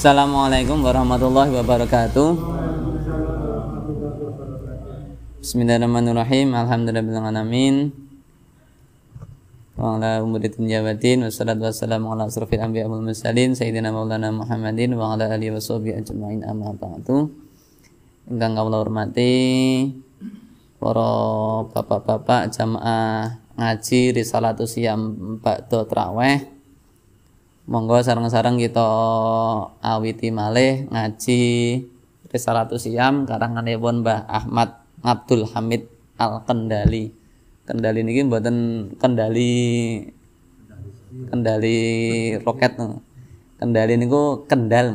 Assalamualaikum warahmatullahi wabarakatuh. Bismillahirrahmanirrahim. Alhamdulillahirabbil Wa ala umuri jabatin wassalatu wassalamu ala asrafil anbiya wal mursalin sayyidina maulana Muhammadin wa ala alihi ajmain amma ba'du. Kawula hormati para bapak-bapak jamaah ngaji risalatus siam ba'da traweh. Monggo sareng-sareng kita awiti malih ngaji risalatus siam karanganipun Mbah Ahmad Abdul Hamid Al-Kendali. Kendali niki mboten kendali kendali roket. Kendali niku kendal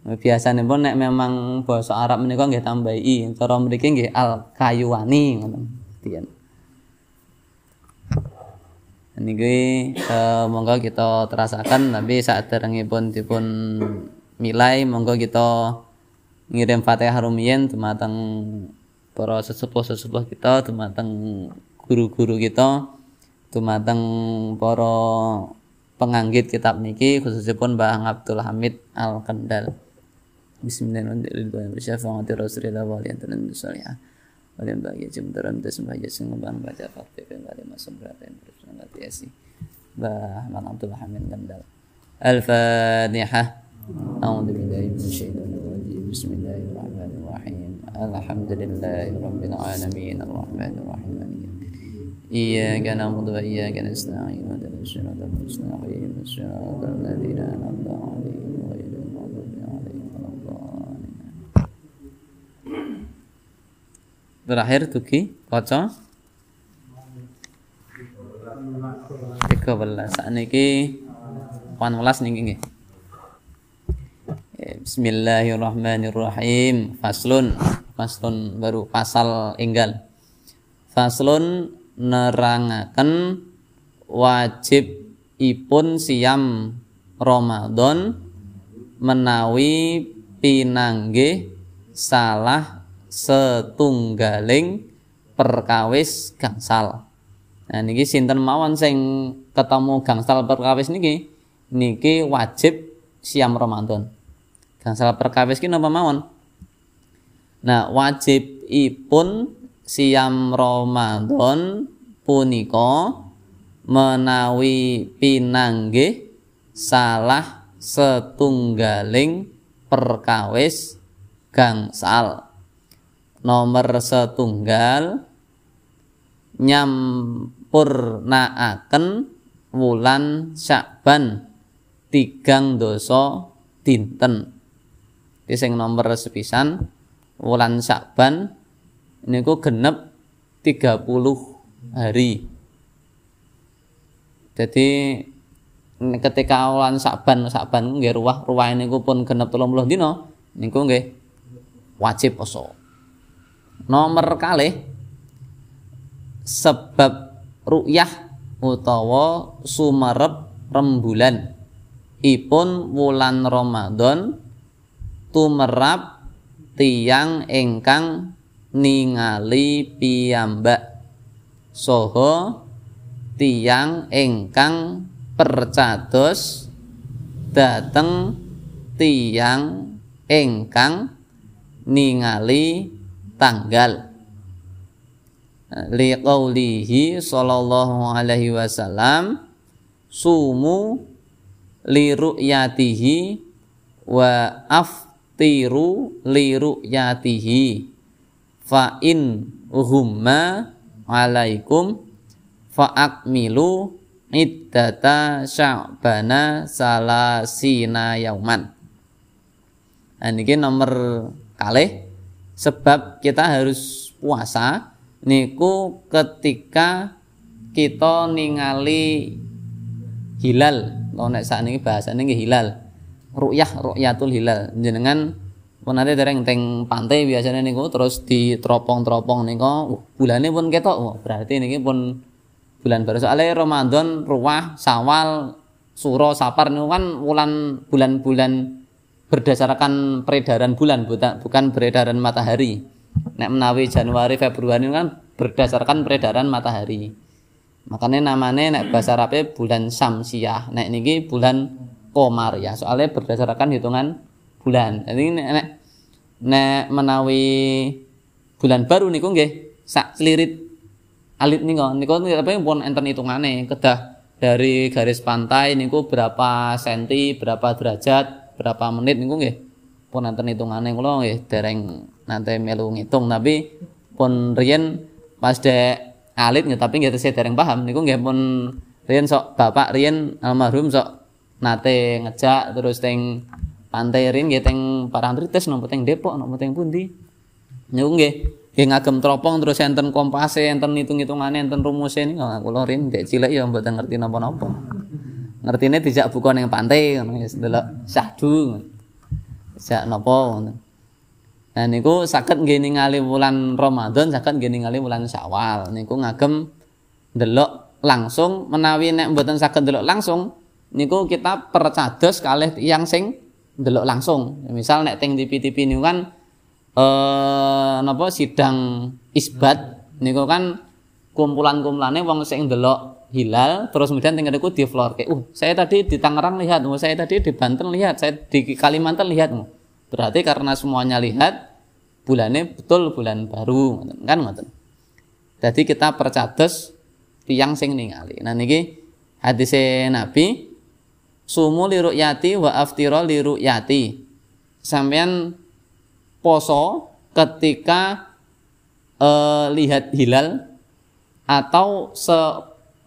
biasanya pun nek memang bahasa Arab menika nggih tambah i cara mriki nggih al kayuwani ngoten niki eh, monggo kita terasakan tapi saat terengipun dipun milai monggo kita ngirim Fatihah rumiyin dumateng para sesepuh-sesepuh kita dumateng guru-guru kita dumateng para penganggit kitab niki khususnya pun Mbah Abdul Hamid Al Kendal Bismillahirrahmanirrahim. Syafaati Rasulillah wa aliyantunan Kalian bahagia cemburuan terus bahagia sengobang baca fakti kan kalian masuk berat yang terus nanti esi. Bah malam tuh hamin dan الفاتحة أعوذ بالله من الشيطان الرجيم بسم الله الرحمن الرحيم الحمد لله رب العالمين الرحمن الرحيم إياك نعبد وإياك نستعين اهدنا الصراط المستقيم الصراط الذين أنعمت عليهم Terakhir tuki kaca. 13 sakniki 18 niki nggih. Bismillahirrahmanirrahim. Faslun Faslun baru pasal enggal. Faslun nerangaken wajib ipun siam Ramadan menawi pinangge salah setunggaling perkawis gangsal. Nah niki sinten mawon sing ketemu gangsal perkawis niki niki wajib siam Ramadan. Gangsal perkawis ki napa mawon? Nah, wajib ipun siam Ramadan punika menawi pinangge salah setunggaling perkawis gangsal nomor setunggal nyampurnaaken wulan Syakban tigang dosa dinten sing nomor sepisan wulan Syakban niku genep 30 hari. Jadi ketika awalan Saban, Saban nggih ruwah niku pun genep 30 dina, niku nggih wajib poso. Nomor kali sebab ru'yah utawa sumerep rembulan. Ipun wulan Ramadan tumerap tiang ingkang ningali piyambak. Soho tiang ingkang percados dateng tiang ingkang ningali tanggal. Liqaulihi sallallahu alaihi wasallam sumu li ru'yatihi wa aftiru li ru'yatihi fa in humma alaikum fa akmilu iddata sya'bana salasina yauman. Nah ini nomor kali sebab kita harus puasa niku ketika kita ningali hilal. Kalau nek saat ini bahasa ini hilal. Ru'yah ru'yatul hilal. Jenengan nanti dereng teng pantai biasanya niku terus di teropong-teropong niku bulannya pun ketok. Berarti niki pun bulan baru. Soalnya Ramadan ruwah sawal suro sapar niku kan bulan bulan-bulan berdasarkan peredaran bulan bukan peredaran matahari. Nek menawi Januari Februari kan berdasarkan peredaran matahari. Makanya namanya nek bahasa Arabnya bulan Samsiah nek niki bulan komariah soalnya berdasarkan hitungan bulan. Jadi nek nek menawi bulan baru niku nggih sak selirit alit niku. Niku apa pun enten hitungane kedah dari garis pantai niku berapa senti berapa derajat berapa menit niku nggih? Pun enten hitungane kula nggih dereng nanti melu ngitung. Tapi pun riyen pas dek alit nggih tapi nggih saya dereng paham niku nggih. Pun riyen sok bapak riyen almarhum sok nate ngejak terus teng pantai rin nggih teng Parantritis nopo teng Depok nopo teng pundi. Niku nggih nggih ngagem teropong terus enten kompase enten hitung-hitungane enten rumuse niku kula rin dek cilik ya mboten ngerti napa-napa ngertine dijak buka ning pantai ngono wis delok syahdu jak napa ngono Nah niku saged nggih ningali wulan Ramadan, saged nggih ningali wulan Syawal. Niku ngagem delok langsung menawi nek mboten saged delok langsung niku kita percados kalih yang sing delok langsung. Misal nek teng TV-TV niku kan eh napa sidang isbat niku kan kumpulan-kumpulane wong sing delok hilal terus kemudian tinggal di diflorke. Uh, saya tadi di Tangerang lihat, uh, saya tadi di Banten lihat, saya di Kalimantan lihat. Uh. Berarti karena semuanya lihat bulannya betul bulan baru, kan ngoten. Jadi kita percados tiang sing ningali. Nah niki hadis Nabi sumu li ru'yati wa aftira li ru'yati. Sampean poso ketika uh, lihat hilal atau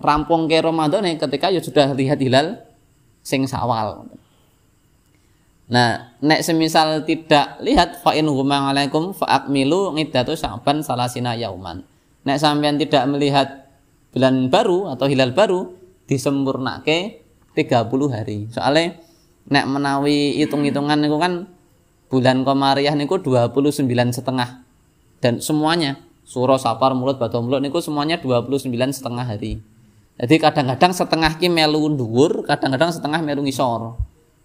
serampung ke Ramadan ketika ya sudah lihat hilal sing sawal. Nah, nek semisal tidak lihat fa in huma alaikum fa akmilu ngidatu sa'ban salasina yauman. Nek sampean tidak melihat bulan baru atau hilal baru disempurnake 30 hari. Soalnya nek menawi hitung-hitungan niku kan bulan Komariah niku 29 setengah dan semuanya suro sapar mulut batu mulut niku semuanya 29 setengah hari. Jadi kadang-kadang setengah ki melu dhuwur, kadang-kadang setengah melu ngisor.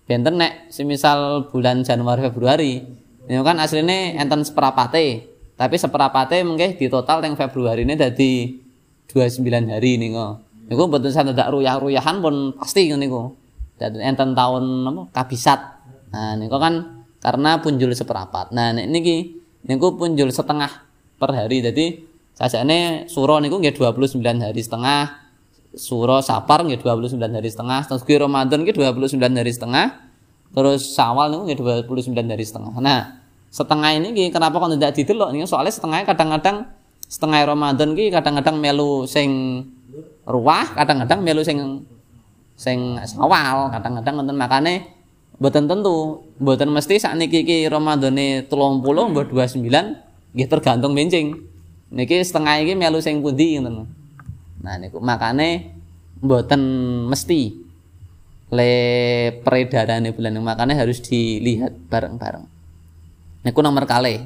Benten nek semisal bulan Januari Februari ini kan aslinya enten seperapate tapi seperapate mungkin di total yang Februari ini jadi 29 hari nih kok Niku mboten saya tidak ruyah-ruyahan pun pasti niku. Dan enten tahun apa kabisat. Nah niku kan karena punjul seperapat. Nah niki niku punjul setengah per hari. Jadi sajane suro niku nggih 29 hari setengah. Suro Sapar nggih 29 hari setengah. Terus ki Ramadan nggih 29 hari setengah. Terus Syawal niku nggih 29 hari setengah. Nah, setengah ini ki kenapa kok tidak didelok niku soalnya setengahnya kadang-kadang setengah Ramadan ki kadang-kadang melu sing ruah kadang-kadang melu sing sing awal kadang-kadang nonton makane mboten tentu mboten mesti sakniki iki Ramadane 30 mbok 29 nggih tergantung bencing niki setengah iki melu sing pundi ngoten nah niku makane mboten mesti le peredaran bulan makane harus dilihat bareng-bareng. Niku nomor kali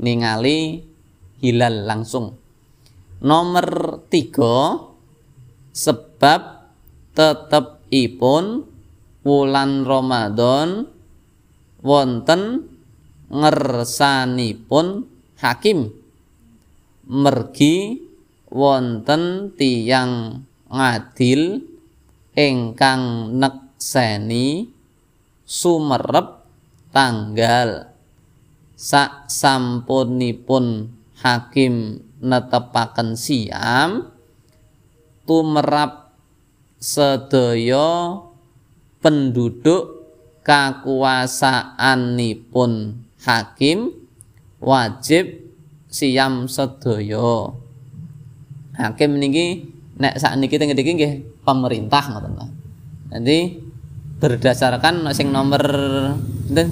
ningali hilal langsung. Nomor tiga sebab tetep ipun wulan Ramadan wonten ngersanipun hakim. Mergi wonten tiang ngadil ingkang nekseni sumerep tanggal. Sak sampunipun hakim netepaken siam tumerap sedaya penduduk kakuasaanipun hakim wajib siam sedaya hakim niki nek teng niki nggih pemerintah ngoten Nanti berdasarkan sing nomor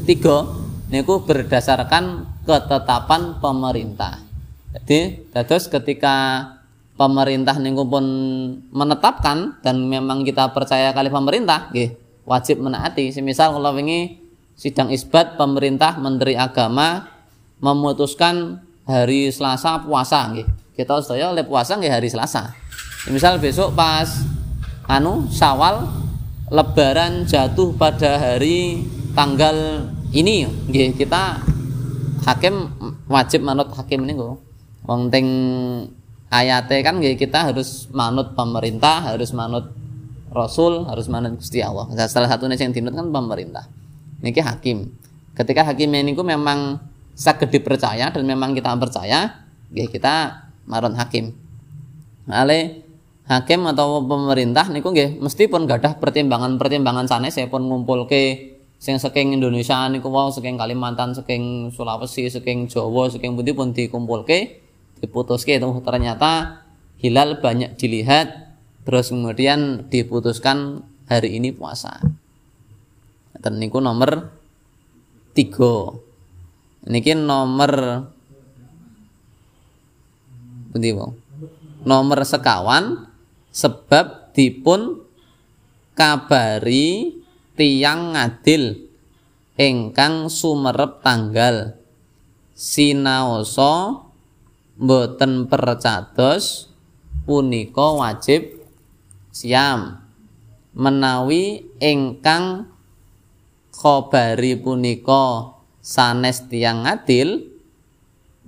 tiga niku berdasarkan ketetapan pemerintah. Jadi terus ketika pemerintah niku pun menetapkan dan memang kita percaya kali pemerintah nggih wajib menaati. Semisal kalau wingi sidang isbat pemerintah menteri agama memutuskan hari Selasa puasa nggih kita sedaya oleh puasa nggih hari Selasa misal besok pas anu Syawal lebaran jatuh pada hari tanggal ini nggih kita hakim wajib manut hakim niku wong teng ayatnya kan kita harus manut pemerintah harus manut Rasul, harus manut Gusti Allah. Nah, salah satunya yang dinut kan pemerintah. Niki hakim. Ketika hakim ini memang saged dipercaya dan memang kita percaya, ya kita marun hakim. Ale hakim atau pemerintah niku nggih mesti pun gadah pertimbangan-pertimbangan sanes saya pun ngumpulke sing saking Indonesia niku wau saking Kalimantan, saking Sulawesi, saking Jawa, saking pundi pun dikumpulke, diputuske. Itu ternyata hilal banyak dilihat terus kemudian diputuskan hari ini puasa. Dan niku nomor tiga. Niki nomor pundi nomor sekawan sebab dipun kabari tiang ngadil ingkang sumerep tanggal. Sinaosa boten percados punika wajib siam. Menawi ingkang khobari punika sanes tiang adil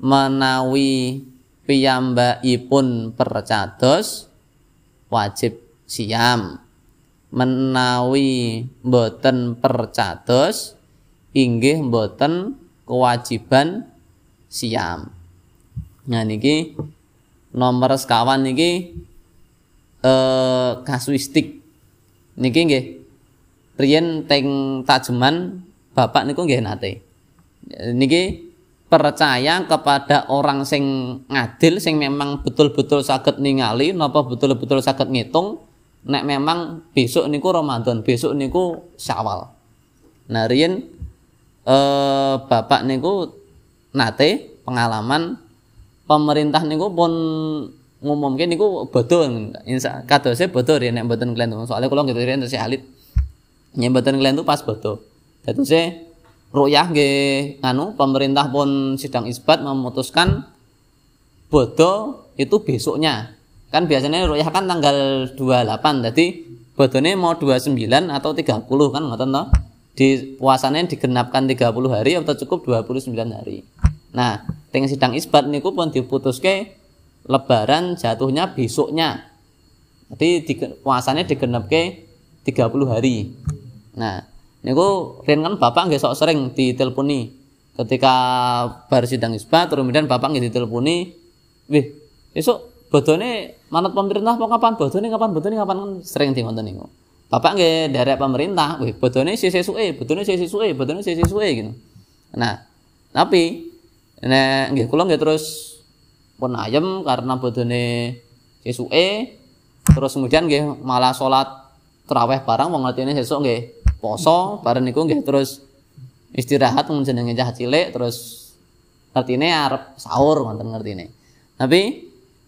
menawi piyambakipun percados wajib siam. Menawi boten percados inggih boten kewajiban siam. Nah niki nomor sekawan niki eh, kasuistik. Niki nggih riyen teng tajeman bapak niku nggih nate. Niki percaya kepada orang sing ngadil sing memang betul-betul sakit ningali napa betul-betul sakit ngitung nek memang besok niku Ramadan besok niku Syawal. Nah riyen eh, bapak niku nate pengalaman pemerintah niku pun ngumumke niku bodoh insa kadose bodoh ya nek mboten kalian soalnya kula gitu riyen tesih alit. Yen mboten kalian pas bodoh. Dadose ruyah nggih nganu pemerintah pun sidang isbat memutuskan bodoh itu besoknya. Kan biasanya ruyah kan tanggal 28 jadi bodone mau 29 atau 30 kan ngoten toh? Di puasanya digenapkan 30 hari atau cukup 29 hari. Nah teng sidang isbat niku pun diputuske lebaran jatuhnya besoknya. Jadi di, puasanya digenap ke 30 hari. Nah niku Ren kan bapak nggak sok sering diteleponi. Ketika bar sidang isbat kemudian bapak nggak diteleponi wih besok bodone manut pemerintah mau kapan? Bodone kapan? Bodone kapan? Kan sering di ngonten niku. Bapak nggak dari pemerintah wih bodone si sesuai bodone si sesuai bodone sesuai gitu. Nah tapi nek nggih kula nggih terus pun ayem karena bodone sesuke terus kemudian nggih malah salat terawih barang wong ngertine sesuk nggih poso bareng niku nggih terus istirahat mung jenenge cah cilik terus ngertine arep sahur ngoten ngertine. Tapi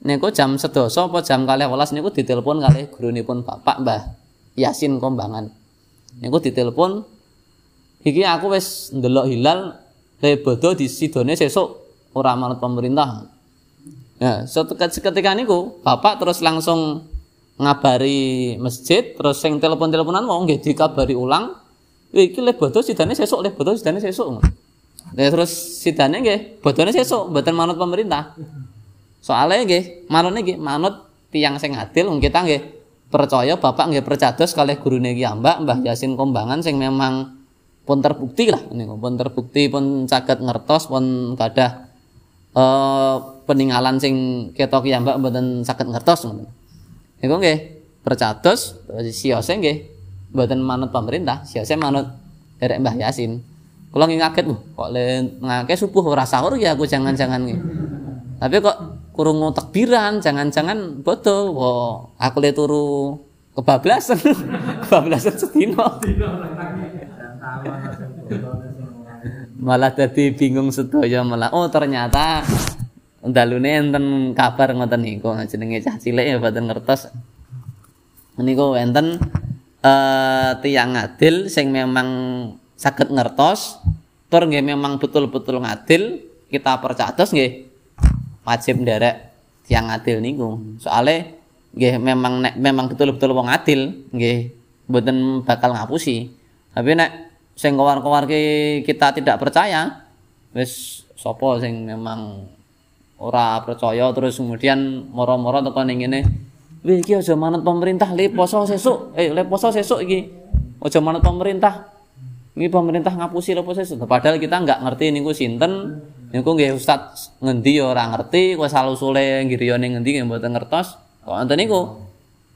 niku jam sedoso apa jam kalih welas niku ditelepon kalih gurunipun bapak Mbah Yasin Kombangan. Niku ditelepon iki aku wis ndelok hilal le bodo di sidone sesuk ora manut pemerintah. Nah, seketika niku bapak terus langsung ngabari masjid, terus sing telepon-teleponan mau nggih dikabari ulang. Iki le bodo sidane sesuk, le bodo sidane sesuk. Ya terus sidane nggih bodone sesuk, mboten manut pemerintah. Soalnya nggih, manut nggih manut tiang sing adil wong kita nggih percaya bapak nggih percados kalih gurune ki Mbak Mbah Yasin Kombangan sing memang pun terbukti lah niku, pun terbukti pun saged ngertos pun kadah eh peninggalan sing ketok ya Mbak mboten saged ngertos. Niku nggih percados siose nggih mboten manut pemerintah, siose manut derek Mbah Yasin. Kula nggih kaget kok le ngake subuh ora sahur ya aku jangan-jangan nggih. Tapi kok kurungu takbiran, jangan-jangan bodoh. Wah, aku le turu kebablasan. kebablasan sedino. malah dadi bingung sedaya malah oh ternyata dalune enten kabar ngoten niku jenenge cah cilik ya boten ngertos. Niku enten eh tiyang ngadil sing memang saged ngertos tur nggih memang betul-betul ngadil kita percados nggih wajib nderek tiyang ngadil niku. Soalnya nggih memang nek memang betul-betul wong adil nggih mboten bakal ngapusi. Tapi nek sing kawar-kawar kita tidak percaya wis sapa sing memang ora percaya terus kemudian moro-moro teko ning ngene Wih, iki aja manut pemerintah le poso sesuk. Eh, le poso sesuk iki. Aja manut pemerintah. Ini pemerintah ngapusi le poso sesuk. Padahal kita nggak ngerti niku sinten. Niku nggih ustaz ngendi ya ora ngerti, kowe salusule nggiriyane ngendi nggih mboten ngertos. Kok enten niku?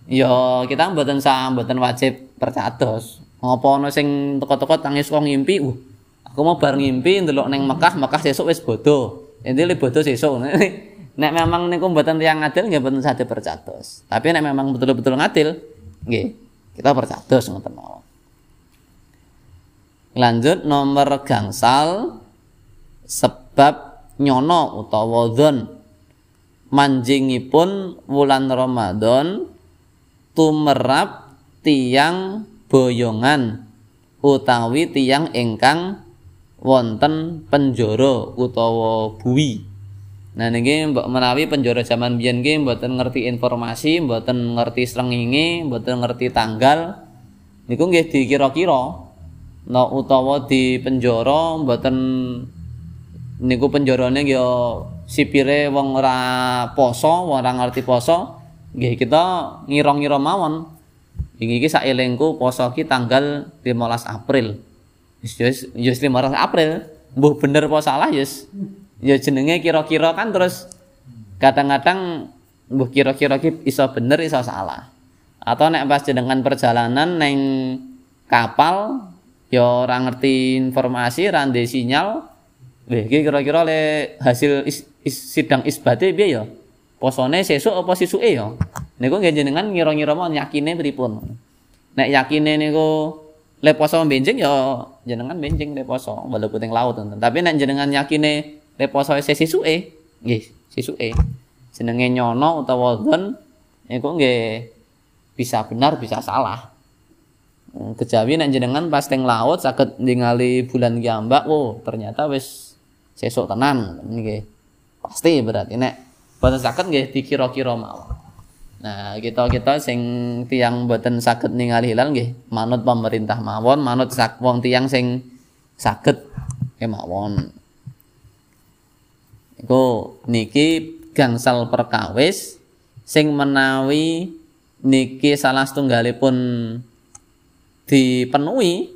Ya kita mboten sah, mboten wajib percados. Ngopo ana sing teko-teko tangis wong ngimpi, uh, aku mau bar ngimpi ndelok ning Mekah, Mekah sesuk wis bodoh. Ente le bodoh sesuk. nek memang niku mboten tiyang adil nggih mboten sadhe percados. Tapi nek memang betul-betul ngadil, nggih kita percados ngoten. Lanjut nomor gangsal sebab nyono utawa dzon manjingipun wulan Ramadan tumerap tiang boyongan utawi tiang ingkang wonten penjara utawa buwi. Nah niki mbok menawi penjara zaman biyen nggih mboten ngerti informasi, mboten ngerti srengenge, mboten ngerti tanggal. Niku nggih dikira-kira no utawa di penjara mboten niku penjarane ya sipire wong ora poso, wong ora ngerti poso, nggih kita ngira-ngira mawon iki iki saelengku poso ki tanggal 15 April wis wis 15 April. Mbuh bener apa salah yes ya jenenge kira-kira kan terus kadang-kadang mbuh kira-kira ki iso bener iso salah. Atau nek pas jenengan perjalanan neng kapal ya ora ngerti informasi ora sinyal Wih, kira-kira le hasil is, is, sidang isbate piye ya? posone sesuk apa sisuke ya? Niku nggih jenengan ngira-ngira mau yakine pripun? Nek yakine niku le poso benjing ya jenengan benjing le poso walaupun ing laut enten tapi nek jenengan yakine le poso sesisuke nggih sisuke. Jenenge nyono utawa dzon niku nggih bisa benar bisa salah. Kejawi nek jenengan pas teng laut saged ningali bulan kiambak oh ternyata wis sesuk tenan nggih. Pasti berarti nek boten saged nggih dikira-kira mawon. Nah, kita-kita sing tiang boten saged ningali hilal nggih manut pemerintah mawon, manut sak wong tiang sing saged kemawon. Iku niki gangsal perkawis sing menawi niki salah setunggalipun dipenuhi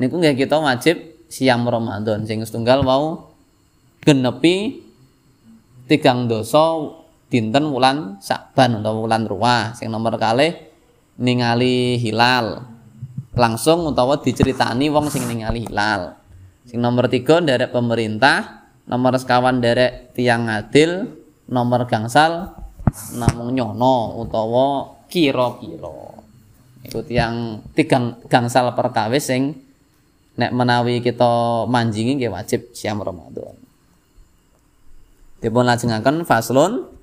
niku nggih kita wajib siam Ramadan sing setunggal mau genepi tigang dosa dinten wulan Sakban atau wulan Ruah sing nomor kalih ningali hilal. Langsung utawa diceritani wong sing ningali hilal. Sing nomor tiga derek pemerintah. Nomor sekawan derek tiang adil. Nomor gangsal namung nyono utawa kira-kira. Itu tiang tigang gangsal perkawis sing nek menawi kita manjingi nggih wajib siam Ramadan. Dipun lajengaken faslun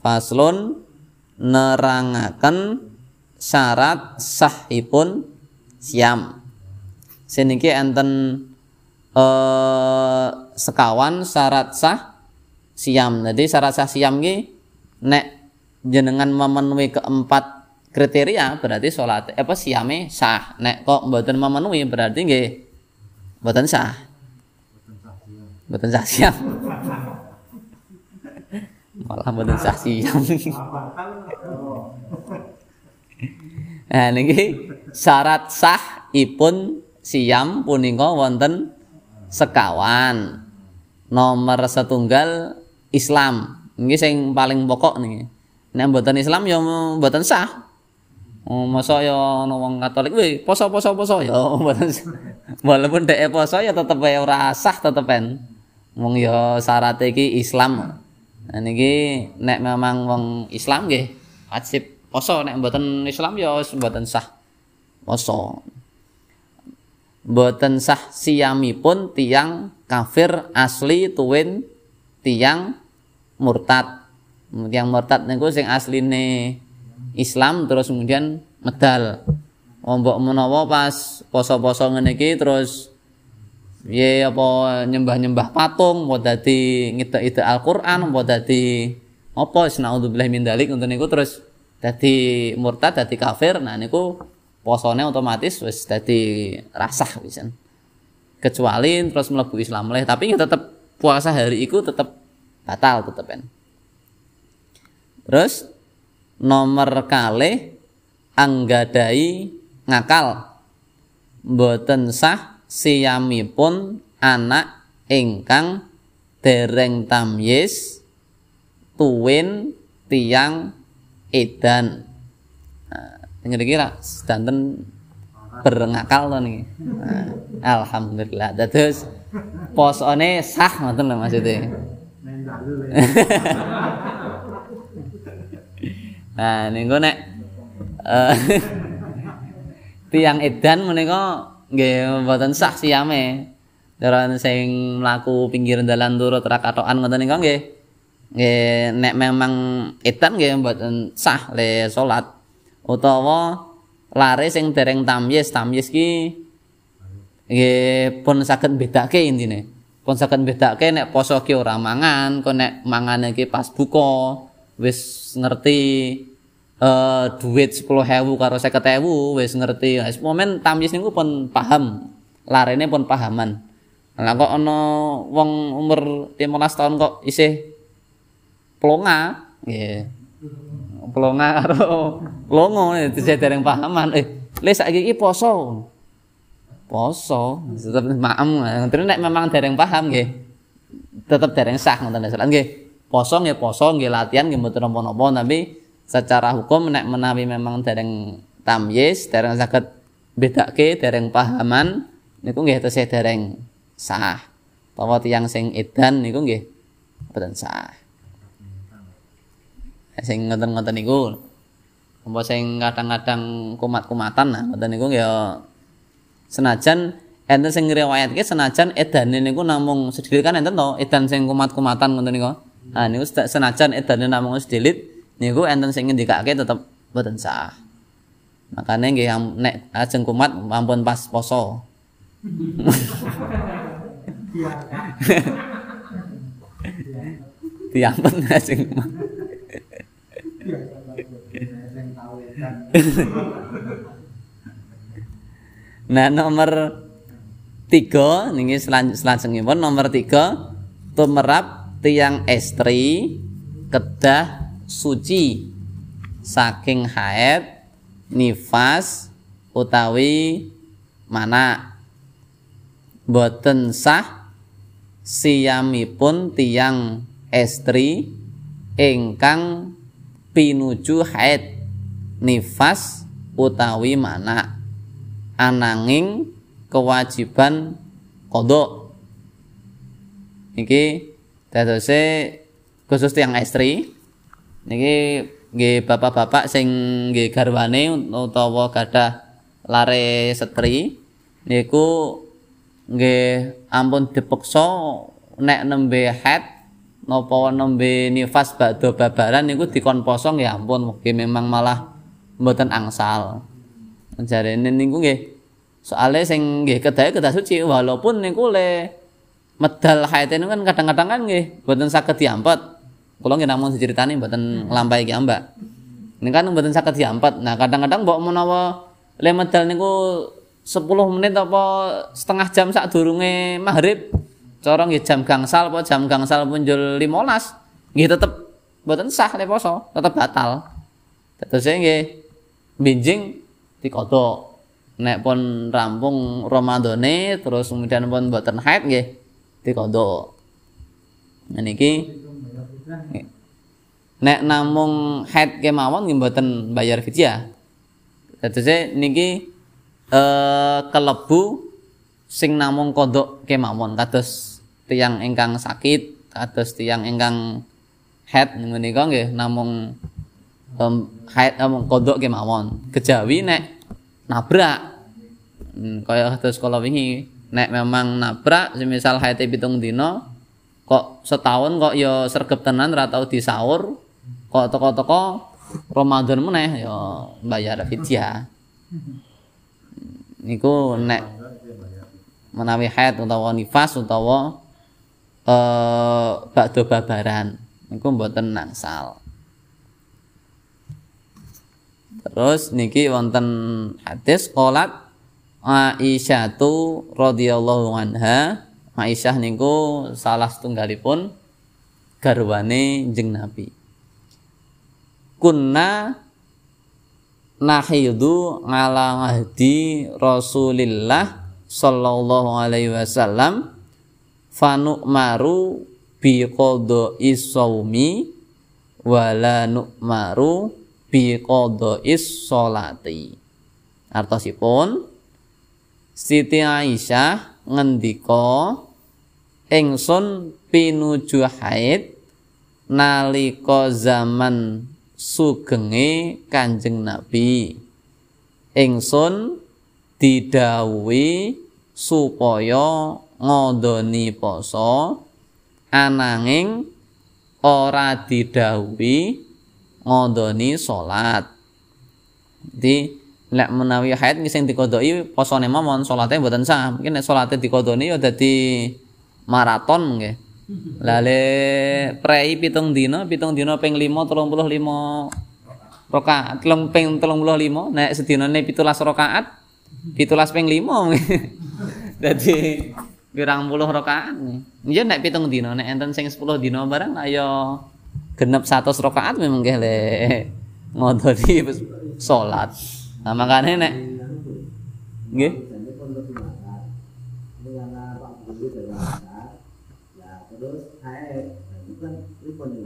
faslun nerangaken syarat sahipun siam. Seniki enten eh, sekawan syarat sah siam. Jadi syarat sah siam ki nek jenengan memenuhi keempat kriteria berarti sholat apa siame sah. Nek kok mboten memenuhi berarti nggih mboten sah. Mboten sah siam malah mboten sah siam. nah niki syarat sah ipun siam punika wonten sekawan. Nomor setunggal Islam. Niki sing paling pokok niki. Nek mboten Islam ya mboten sah. Oh, masa ya ana wong Katolik, weh poso poso ya. Walaupun dhek poso ya tetep ora sah tetepen. Wong ya syarat iki Islam. Nah niki nek memang wong Islam nggih wajib poso nek mboten Islam ya mboten sah poso. Mboten sah pun tiang kafir asli tuwin tiang murtad. Tiang murtad niku sing asline Islam terus kemudian medal. Mbok menawa pas poso-poso ngene iki terus Ye apa nyembah-nyembah patung, mau dadi ngita-ita Al-Qur'an, mau dadi apa naudzubillah min dalik untuk niku terus dadi murtad, dadi kafir. Nah niku posone otomatis wis dadi rasah wisan. Kecuali terus mlebu Islam leh, tapi ya tetep puasa hari iku tetep batal tetep kan. Terus nomor kalih anggadai ngakal boten sah siyamipun anak ingkang dereng tamyiz tuwin tiang edan. Nah, kira sedanten berengakal to niki. Nah, alhamdulillah. Terus posone sah ngoten lho maksudnya. Nah niku nek uh, tiang edan menika nggih mboten sah siame Daran sing mlaku pinggir dalan turut rakatokan ngoten niku nggih. Nggih nek memang edan nggih mboten sah le salat utawa lare sing dereng tamyiz tamyiz ki nggih pun saged bedake intine. Pun saged bedake nek poso ki ora mangan, kok nek mangane ki pas buka wis ngerti uh, duit 10.000 karo 50.000 wis ngerti. Wis momen tamyiz niku pun paham. Larene pun pahaman. Lah kok ana wong umur 15 tahun kok isih plonga, nggih. Plonga karo longo dise dereng pahaman. Eh, le saiki iki poso. Poso, tetep maem. Terus nek memang dereng paham nggih. Tetep dereng sah ngoten nggih. Poso nggih poso nggih latihan nggih mboten napa-napa tapi secara hukum nek menawi memang dereng tamyiz, dereng saged bedake, dereng pahaman niku nggih tesih dereng sah. Bahwa tiang sing edan niku nggih boten sah. Sing ngoten-ngoten niku apa sing kadang-kadang kumat-kumatan nah ngoten niku ya senajan enten sing ngriwayatke senajan edane niku namung sedilit kan enten to edan sing kumat-kumatan ngoten niku. Nah niku senajan edane namung sedilit niku enten sing ngendikake tetep boten sah. Makanya nggih nek ajeng kumat ampun pas poso. Diampun sing Nah nomor tiga ini selanjutnya nomor tiga tumerap tiang estri kedah suci saking haid nifas utawi mana? Boten sah siyamipun tiang estri ingkang pinuju haid nifas utawi mana? Ananging kewajiban kodok. Iki dadose khusus tiang estri niki nggih bapak-bapak sing nggih garwane utawa gadah lare setri niku nggih ampun dipeksa nek nembe haid napa nembe nifas badha babaran niku dikon poso nggih ampun mugi memang malah mboten angsal. Jarene niku nggih soalnya sing nggih kedahe kedah suci walaupun niku le medal haid kan kadang-kadang kan nggih mboten saged diampet kula nggih namung diceritani mboten nglampahi ki mbak. Ini kan mboten saged diampet. Nah kadang-kadang mbok menawa le medal niku 10 menit apa setengah jam sak durunge maghrib cara nggih jam gangsal apa jam gangsal punjul 15 nggih tetep mboten sah le poso tetep batal. Terus nggih binjing dikodok nek pun rampung Ramadane terus kemudian pun mboten haid nggih dikodok nah niki nek namung haid kemawon nggih mboten bayar fidyah. Terus niki eh kelebu sing namung kodok kemawon kados tiang ingkang sakit kados tiang ingkang head menika nggih namung um, head namung kodok kemawon kejawi nek nabrak. Hmm, kaya kados kala wingi nek memang nabrak semisal haite pitung dino kok setahun kok ya sergep tenan ora tau disaur. Kok toko-toko Ramadan meneh ya bayar fidyah. Niku nek menawi haid utawa nifas utawa eh bakdo babaran niku mboten nangsal terus niki wonten hadis qolat Aisyah tu radhiyallahu anha Aisyah niku salah setunggalipun garwane jeng Nabi. Kunna nahidu ala ngahdi Rasulillah sallallahu alaihi wasallam fanu maru bi qada'i shaumi wala nu'maru bi qada'is sholati. Artosipun Siti Aisyah ngendika ingsun pinuju haid nalika zaman sugenge Kanjeng Nabi ingsun didhawuhi supaya ngodoni poso ananging ora didhawuhi ngodoni salat jadi lek menawi haid sing dikodoi posone mawon salate mboten sah. Mungkin nek salate dikodoni ya dadi maraton nggih. Lah le prei pitung dina, pitung dina ping 5 35 rakaat. Telung ping 35 nek sedinane 17 rakaat, 17 ping 5. Dadi pirang puluh rakaat. Ya nek pitung dina, nek enten sing 10 dina barang ayo genep 100 rakaat memang nggih le ngodoni salat. Nah, makanya nek nggih.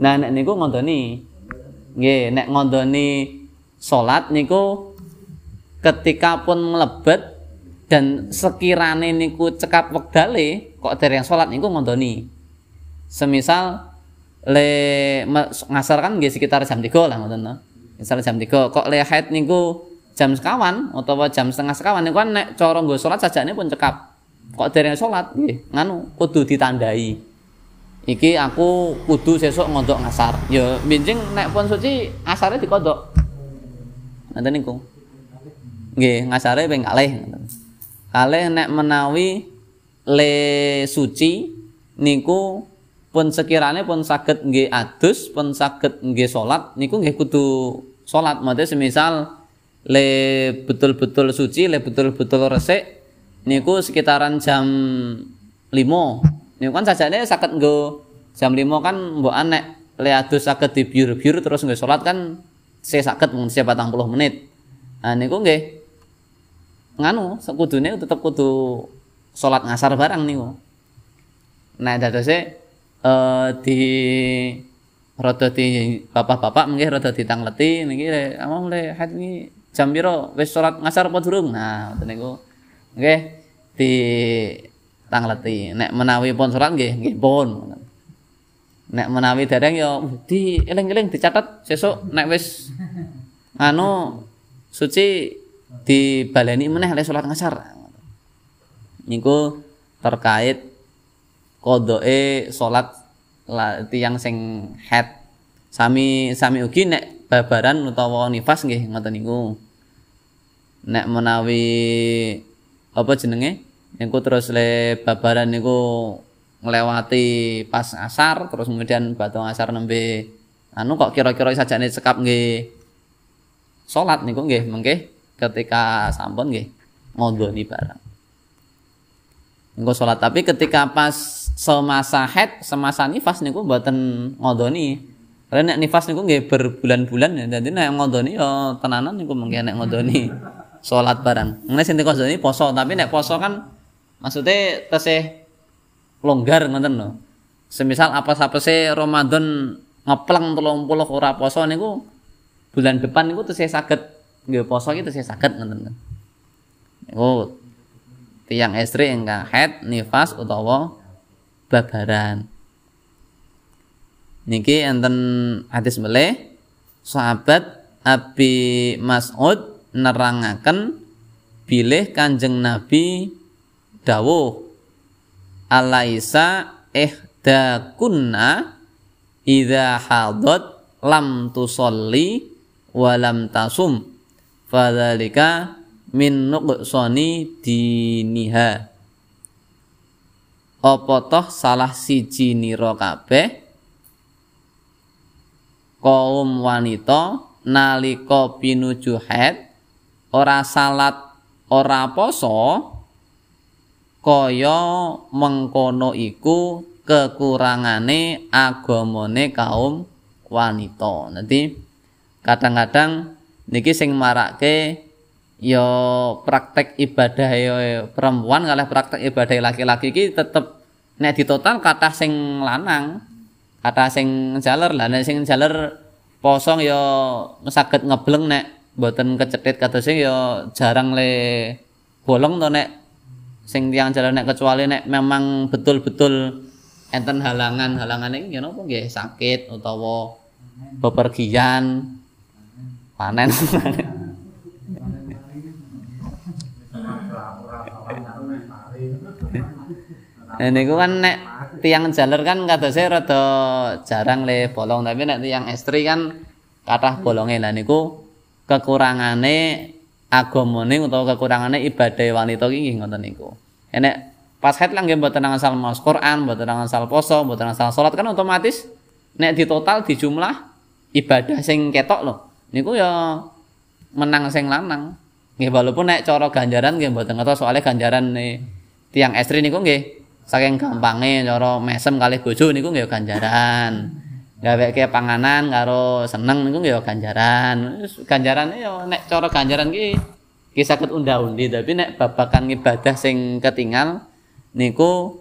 Nah, nek niku ngontoni. Nggih, nek ngontoni salat niku ketika pun melebet dan sekirane niku cekap wektale kok dereng salat niku ngontoni. Semisal le ngasar kan nggih sekitar jam 3 lah ngoten. Misal jam 3 kok le haid niku jam sekawan utawa jam setengah sekawan niku kan nek cara nggo salat sajane pun cekap. Kok dereng salat nggih, nganu kudu ditandai. Iki aku kudu sesuk ngodok ngasar. Ya benjing nek pun suci asare dikodok. Nanti niku. Nggih, ngasare ping kalih. Kalih nek menawi le suci niku pun sekirane pun saged nggih adus, pun saged nggih salat niku nggih kudu salat. Maksudnya semisal le betul-betul suci, le betul-betul resik niku sekitaran jam 5. Niku kan sajane sakit nggo jam 5 kan mbok anek le adus saged dibiur-biur terus nggih salat kan saya sakit mung 40 menit. Nah niku nggih. Nganu sekudune tetep kudu salat ngasar barang niku. Nah dadose eh di rada di bapak-bapak mungkin rada ditangleti niki le among le hat iki jam piro? Wis salat ngasar apa durung? Nah ngoten niku. Nggih. Di tangleti nek menawi pun salat nggih nggih pun. Nek menawi dereng ya di eling-eling dicatat sesuk nek wis anu suci dibaleni meneh le salat ngasar. Niku terkait kodoe salat tiang sing head sami sami ugi nek babaran utawa nifas nggih ngoten niku. Nek menawi apa jenenge niku terus le babaran niku nglewati pas asar terus kemudian batu asar nembe anu kok kira-kira sajane cekap nggih salat niku nggih mengke ketika sampun nggih ngondoni barang niku salat tapi ketika pas semasa head semasa nifas niku mboten ngondoni karena nek nifas niku nggih berbulan-bulan ya. Dadi nek ngondoni ya tenanan niku mengke nek ngondoni salat barang. Ngene sing ini poso, tapi nek poso kan maksudnya tesih longgar ngoten lho. Semisal apa sapese Ramadan ngeplang 30 ora poso niku bulan depan niku tesih saged nggih poso iki tesih saged ngoten. Niku tiang istri ingkang head nifas utawa babaran. Niki enten hadis meleh sahabat Abi Mas'ud nerangaken bilih Kanjeng Nabi dawuh. Alaisa ihda kunna idza hadat lam tusolli wa lam tasum. Fadzalika min nuqsani diniha. Apa toh salah siji nira kabeh? Kaum wanita nalika pinuju haid ora salat ora poso kaya mengkono iku kekurangane agamane kaum wanita. Nanti kadang-kadang niki sing marake yo praktek ibadah yo perempuan kalih praktek ibadah laki-laki iki tetep nek di total kata sing lanang kata sing jaler lah nek sing jaler posong yo saged ngebleng nek mboten kecetit kata sing yo jarang le bolong to nek sing tiang jalan nek kecuali nek memang betul-betul enten halangan halangan ini napa nggih? Sakit utawa bepergian. Panen. Nah, niku kan nek tiang jalur kan kata saya rada jarang le bolong tapi nek tiang estri kan kathah bolonge. Lah niku kekurangane agamane utawa kekurangane ibadah wanita iki ngoten niku. Enek pas haid lang nggih mboten asal maos Quran, mboten asal poso, mboten asal salat kan otomatis nek di total di jumlah ibadah sing ketok lho. Niku ya menang sing lanang. Nggih walaupun nek cara ganjaran nggih mboten ngertos soalnya ganjaran nih tiang estri niku nggih saking gampange cara mesem kalih bojo niku nggih ganjaran. Gaweke panganan karo seneng niku nggih ganjaran. Ganjaran ya nek cara ganjaran ki ki saged unda-undi tapi nek babakan ibadah sing ketinggal niku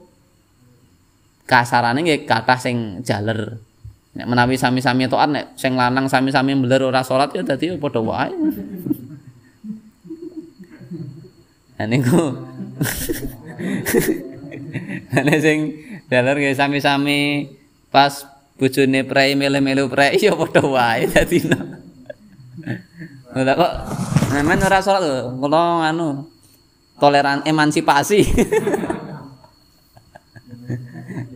kasarane nggih kathah sing jaler. Nek menawi sami-sami taat nek sing lanang sami-sami mbeler ora salat ya dadi padha wae. Nah niku. Nek sing daler nggih sami-sami pas bojone prei mele-melu prei ya padha wae dadi. Lha kok nemen ora salat lho, kula anu toleran emansipasi.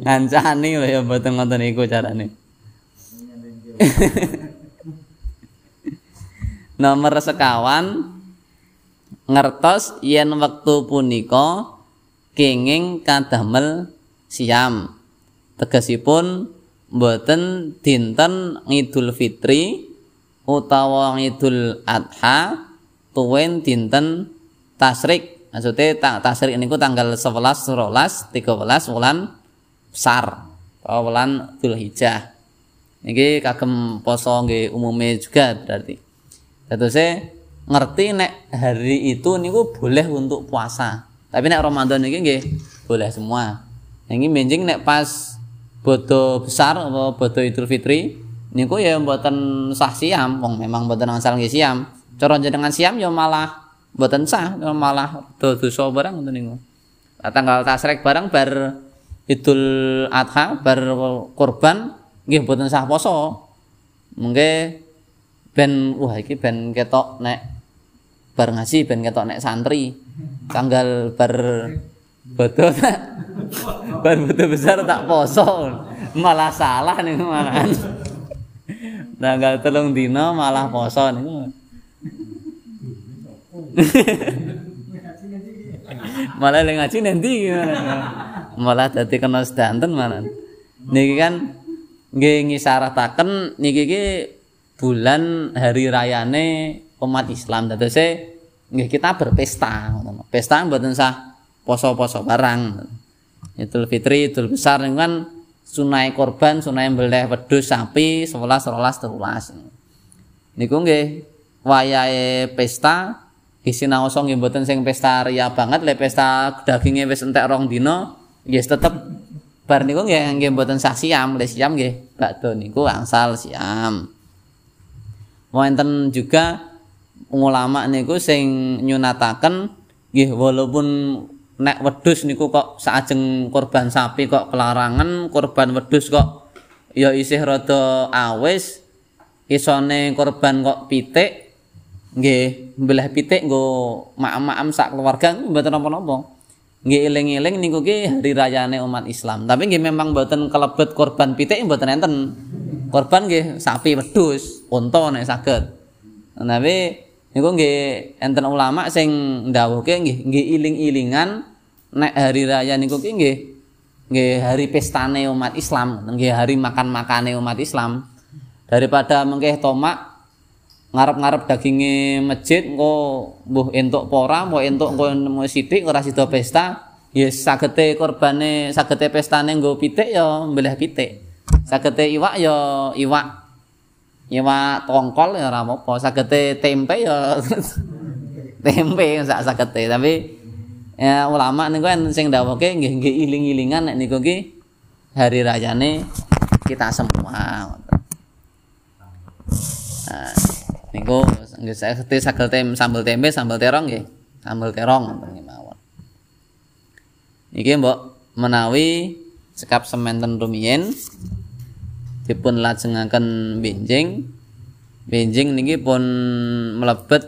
Ngancani lho ya mboten ngoten iku carane. Nomor sekawan ngertos yen wektu punika kenging kadamel siam tegesipun mboten dinten Idul Fitri utawa Idul Adha tuwen dinten tasrik maksudnya ta tasrik niku tanggal 11 12 13 wulan besar atau wulan Dzulhijjah niki kagem poso nggih umume juga berarti Terus ngerti nek hari itu niku boleh untuk puasa. Tapi nek Ramadan niki nggih boleh semua. Niki menjing nek pas bodo besar apa bodo Idul Fitri niku ya mboten sah siam, wong memang mboten asal nggih siam. Cara jenengan siam ya malah mboten sah, ya malah dosa barang ngoten niku. Tanggal tasrek barang bar Idul Adha bar kurban nggih mboten sah poso. Mungkin ben wah iki ben ketok nek bar ngaji ben ketok nek santri tanggal bar bodoh bar bodoh besar tak poso. Malah salah nih malah tanggal telung dino malah poso nih. Malah lagi ngaji nanti. Malah tadi kena sedanten malah. Niki kan nggih ngisarataken niki ki bulan hari rayane umat Islam. Dadose nggih kita berpesta pesta mboten sah poso-poso barang. Idul Fitri Idul Besar kan sunai korban sunai mbeleh wedhus sapi 11 12 13 niku nggih wayahe pesta isinaoso nggih mboten sing pesta ria banget le pesta daginge wis entek rong dina nggih tetep bar niku nggih nggih mboten sah siam le siam nggih bakdo niku angsal siam. Wonten juga ulama niku sing nyunataken nggih walaupun nek wedhus niku kok saajeng korban sapi kok kelarangan korban wedhus kok ya isih rada awis isone korban kok pitik nggih mbelah pitik nggo mak-makam sak keluarga mboten napa-napa. Nggih eling-eling niku ki hari rayane umat Islam. Tapi nggih memang mboten kelebet korban pitik mboten enten. Korban nggih sapi wedhus unta nek saged. Tapi niku nggih enten ulama sing ndawuhke nggih nggih iling-ilingan nek hari raya niku ki nggih nggih hari pestane umat Islam nggih hari makan-makane umat Islam. Daripada mengke tomak ngarep-ngarep daginge masjid engko mbuh entuk pora mbok entuk engko sithik ora sida pesta ya sagete korbane sagete pestane nggo pitik ya mbelah pitik. Sagete iwak ya iwak nyewa tongkol ya ora apa-apa. Sagete tempe ya. Tempe sak sagete. Tapi ya ulama niku kan sing dawuhke nggih nggih iling-ilingan nek niku ki hari rayane kita semua. Nah niku nggih sagete sagel tem sambel tempe sambel terong nggih. Sambel terong ngoten mawon. Iki mbok menawi sekap sementen rumiyin dipun lajengaken benjing. Benjing niki pun mlebet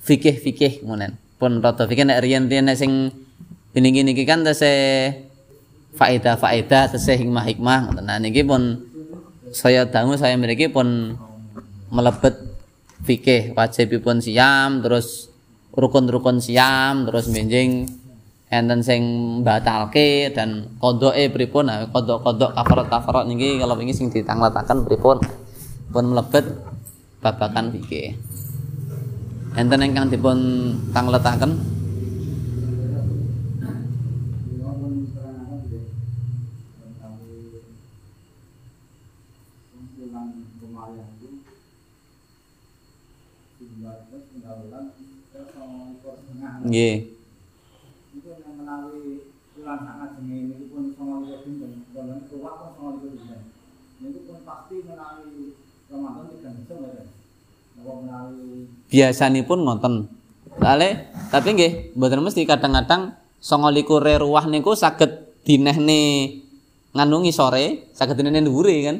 fikih-fikih ngonen pun rada fikih nek riyen-riyen sing niki niki kan tese faedah-faedah tese hikmah-hikmah ngoten. Nah niki pun saya dangu saya mriki pun mlebet fikih. Wajibipun siam terus rukun-rukun siam terus benjing enten sing batalke dan kodoke pripun? Nah kodok-kodok kafarat-kafarat niki kalau ini sing ditangletaken pripun? Pun mlebet babakan fikih enten ingkang dipun tangletaken Nggih. Biasanipun ngoten. Lale, tapi nggih mboten mesti kadang-kadang 29 ruwah niku saged dinehne nganu sore, saged dinehne dhuwure kan.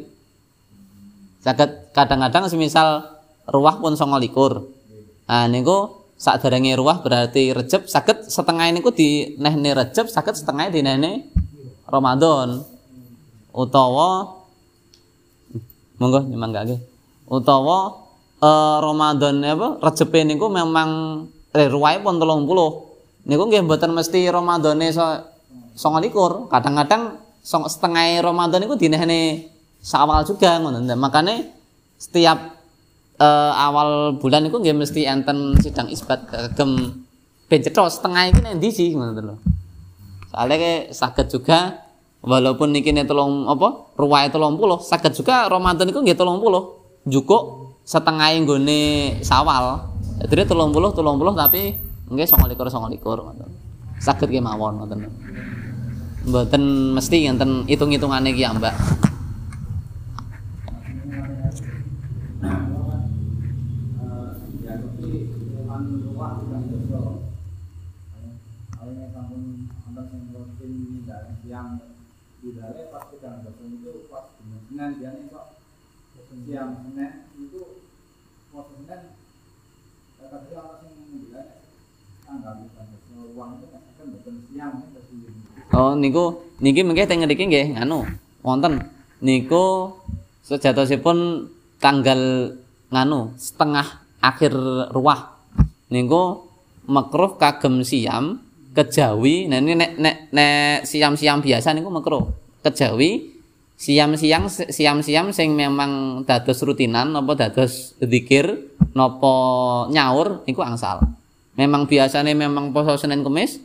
Saged kadang-kadang semisal ruwah pun 29. Nah niku sakderenge ruwah berarti Rejab saged setengah niku dinehne Rejab saged setengah dinehne Ramadan. Utawa monggo nyemanggake. Utawa uh, Ramadan apa Rejab niku memang eh, ruwae pun 30. Niku nggih mboten mesti Ramadane so, 29. Kadang-kadang setengah Ramadan niku dinehne sawal juga ngono. Makane setiap uh, awal bulan niku nggih mesti enten sidang isbat kagem ben setengah iki nek ndi sih ngono lho. Soale saged juga walaupun niki ne telung apa ruwae 30 saged juga Ramadan niku nggih 30 cukup setengah nggone sawal. Jadi telung puluh, telung puluh tapi nggih songo likur, songo likur. Sakit nggih mawon ngoten. Mboten mesti ngenten hitung-hitungane iki ya, Mbak. Yang Oh niku niki mengke teng ngriki nggih nganu wonten. Niku sejatosipun tanggal nganu setengah akhir ruah niku makruh kagem siam kejawi nah ini nek nek nek siam-siam biasa niku makruh. Kejawi siam-siam siam-siam sing memang dados rutinan napa dados zikir napa nyaur niku angsal memang biasanya memang poso Senin Kemis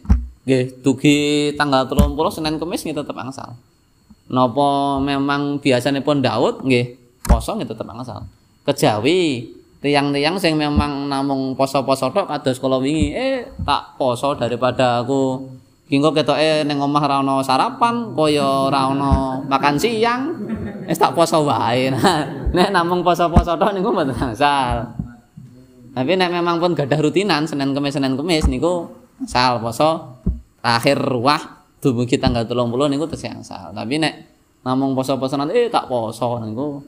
nggih dugi tanggal 30 Senin Kemis nggih tetep angsal. Napa memang biasanya pun Daud nggih poso nggih tetep angsal. Kejawi tiang-tiang sing memang namung poso-poso tok kados kala wingi eh tak poso daripada aku Kingko ketoke ning omah ra ono sarapan, kaya ra ono makan siang. Wis tak poso wae. Nek namung poso-poso tok niku mboten angsal. Tapi nek memang pun gadah rutinan Senin Kamis Senin Kamis niku sal poso akhir wah dumugi tanggal 30 niku tesih angsal. Tapi nek namung poso-poso nanti eh tak poso niku.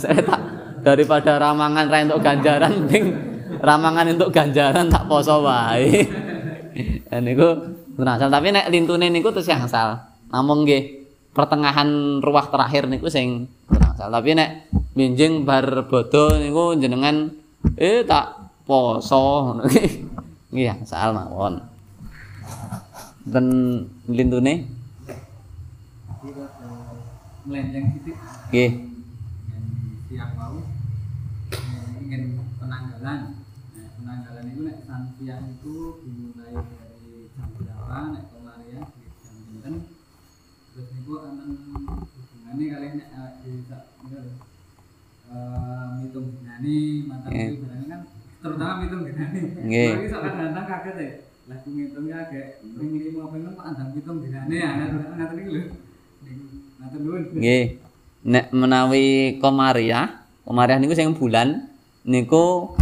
saya tak daripada ramangan ra entuk ganjaran ramangan entuk ganjaran tak poso wae. Niku asal tapi nek lintune niku tesih angsal. Namung nggih pertengahan ruah terakhir niku sing asal. Tapi nek minjing bar bodo niku jenengan eh tak poso nggih angsal mawon. dan lintune melenceng titik nggih siang mau ingin penanggalan siang itu dimulai dari jam berapa nek kemarin di jam pinten terus niku akan hubungannya kalian nek di uh, Nggih. ibaratnya kan terutama pitung dinane. Nggih. Lagi sok kadang-kadang kaget ya. Lah ku ngitungnya agak ini mau pengen Pak andang pitung dinane ya ngaten ngaten iki lho. Ngaten nuwun. Nggih. Nek menawi komariah, komariah niku sing bulan niku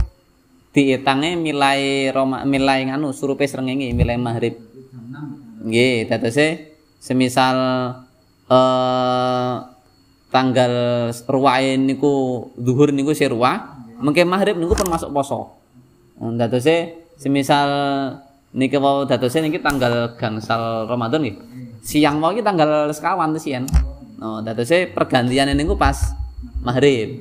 diitange milai Roma milai nganu surupe srengenge milai maghrib. Jam 6. Nggih, dadose semisal eh tanggal ruwae niku zuhur niku si ruwah, mengke maghrib niku pun masuk poso. Hmm, Dadose semisal niki wau dadose niki tanggal gangsal Ramadan nggih. Siang wau iki tanggal sekawan tuh sian. Oh, dadose pergantian niku pas maghrib.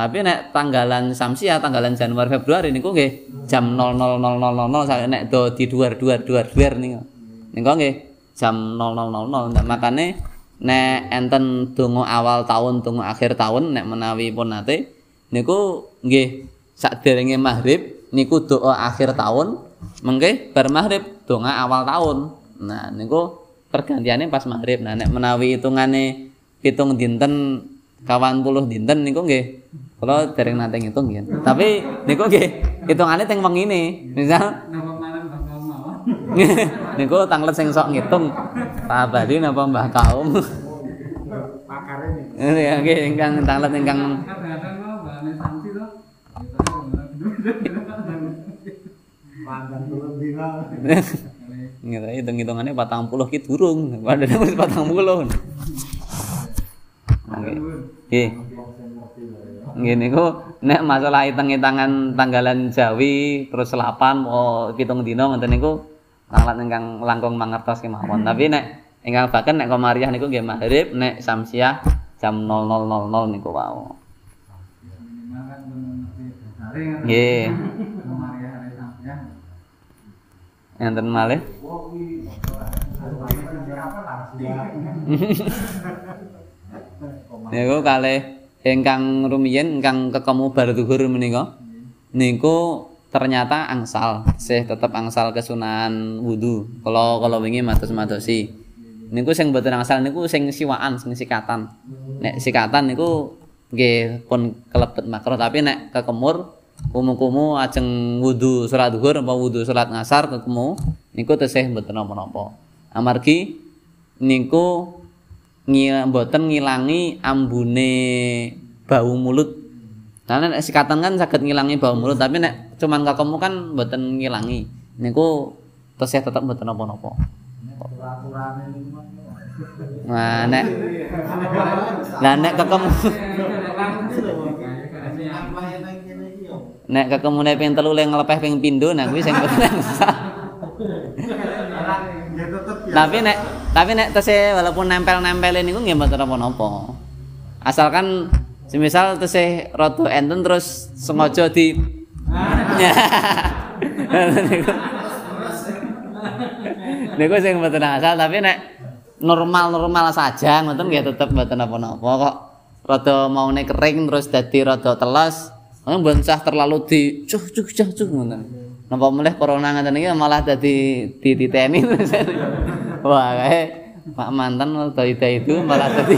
Tapi nek tanggalan Samsia, tanggalan Januari Februari niku nggih jam 00.0000 sampai nek do di duar duar duar duar niku. Niku nggih jam 00.00. Nah, makane nek enten donga awal tahun, donga akhir tahun nek menawi pun nate niku nggih sakderenge maghrib niku doa akhir tahun, mengke bar maghrib donga awal tahun. Nah, niku pergantiannya pas maghrib. Nah, nek menawi hitungane pitung dinten kawan puluh dinten niku nggih kula dereng nate ngitung nggih. Tapi niku nggih hitungane teng. Misal malam bakal mawon. niku tanglet sing sok ngitung. Pak Abadi napa Mbah Kaum. pakare Ini ya nggih ingkang tanglet ingkang ngira hitung-hitungannya patang puluh ki durung padahal wis patang puluh nggih. Nggih. Niku nek masalah hitung-hitungan tanggalan Jawi terus selapan mau pitung dina ngoten niku tanglet ingkang langkung mangertos kemawon. Tapi nek ingkang baken nek komariah niku nggih maghrib nek samsiah jam 00.00 niku wau. Nggih. Enten malih niku kalih ingkang rumiyin ingkang kekemu bar zuhur menika. Niku ternyata angsal sih tetep angsal kesunahan wudu. Kalau kalau wingi matos-matosi niku sing mboten angsal niku sing siwaan sing sikatan. Nek sikatan niku nggih pun kelebet makro tapi nek kekemur kumu-kumu ajeng wudu salat zuhur apa wudu salat ngasar kekemu niku tesih mboten napa-napa. Amargi niku ngi mboten ngilangi ambune bau mulut Nah, nek sikatan kan saged ngilangi bau mulut, tapi nek cuman kakemu kan mboten ngilangi. Niku tesih tetep mboten napa-napa. Nah, nek Lah nek kakemu nek kakemune ping telu le nglepeh ping pindho nah kuwi sing mboten sah. Tapi nek tapi nek tesih walaupun nempel-nempelin niku nggih mboten napa-napa. Asalkan semisal tesih rada enten terus sengaja di niku sing mboten asal tapi nek normal-normal saja ngoten nggih tetep mboten napa-napa kok rada maune kering terus dadi rada teles mboten sah terlalu di cuh cuh cuh ngoten. Napa mulih corona ngoten iki malah dadi dititeni. terus wah kae Pak mantan rada ida itu malah kalau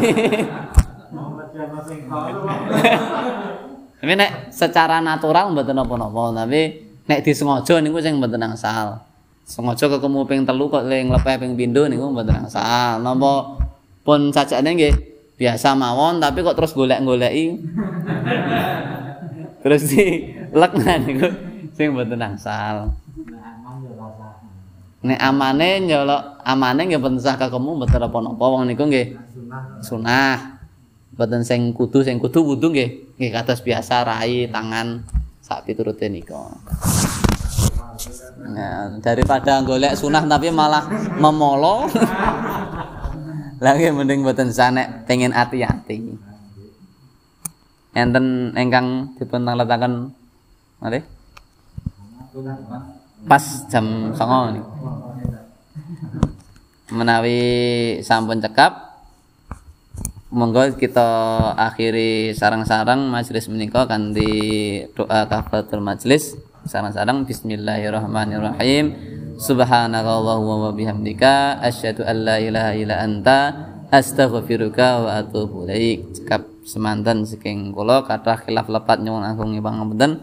Tapi nek secara natural mboten napa-napa, tapi nek disengaja niku sing mboten angsal. Sengaja ketemu ping telu kok le nglepeh ping pindho niku mboten angsal. Napa pun sajane nggih biasa mawon tapi kok terus golek-goleki. terus di lek nah niku sing mboten angsal. Nek amane nyolok amane nggih mboten sah ketemu mboten apa-apa wong niku nggih sunah mboten sing kudu sing kudu wudu nggih nggih kados biasa rai tangan sak piturute nika. Nah, daripada golek sunah tapi malah memolo. Lagi mending mboten sanek pengen hati-hati enten ingkang dipun tangletaken malih pas jam 09.00 nih menawi sampun cekap monggo kita akhiri sarang-sarang majelis menika kanthi doa kafaratul majelis sarang-sarang bismillahirrahmanirrahim. Subhanakallahumma wa bihamdika asyhadu an la ilaha illa anta astaghfiruka wa atubu ilaik. Cekap semanten saking kula kathah khilaf lepat nyuwun agung pangapunten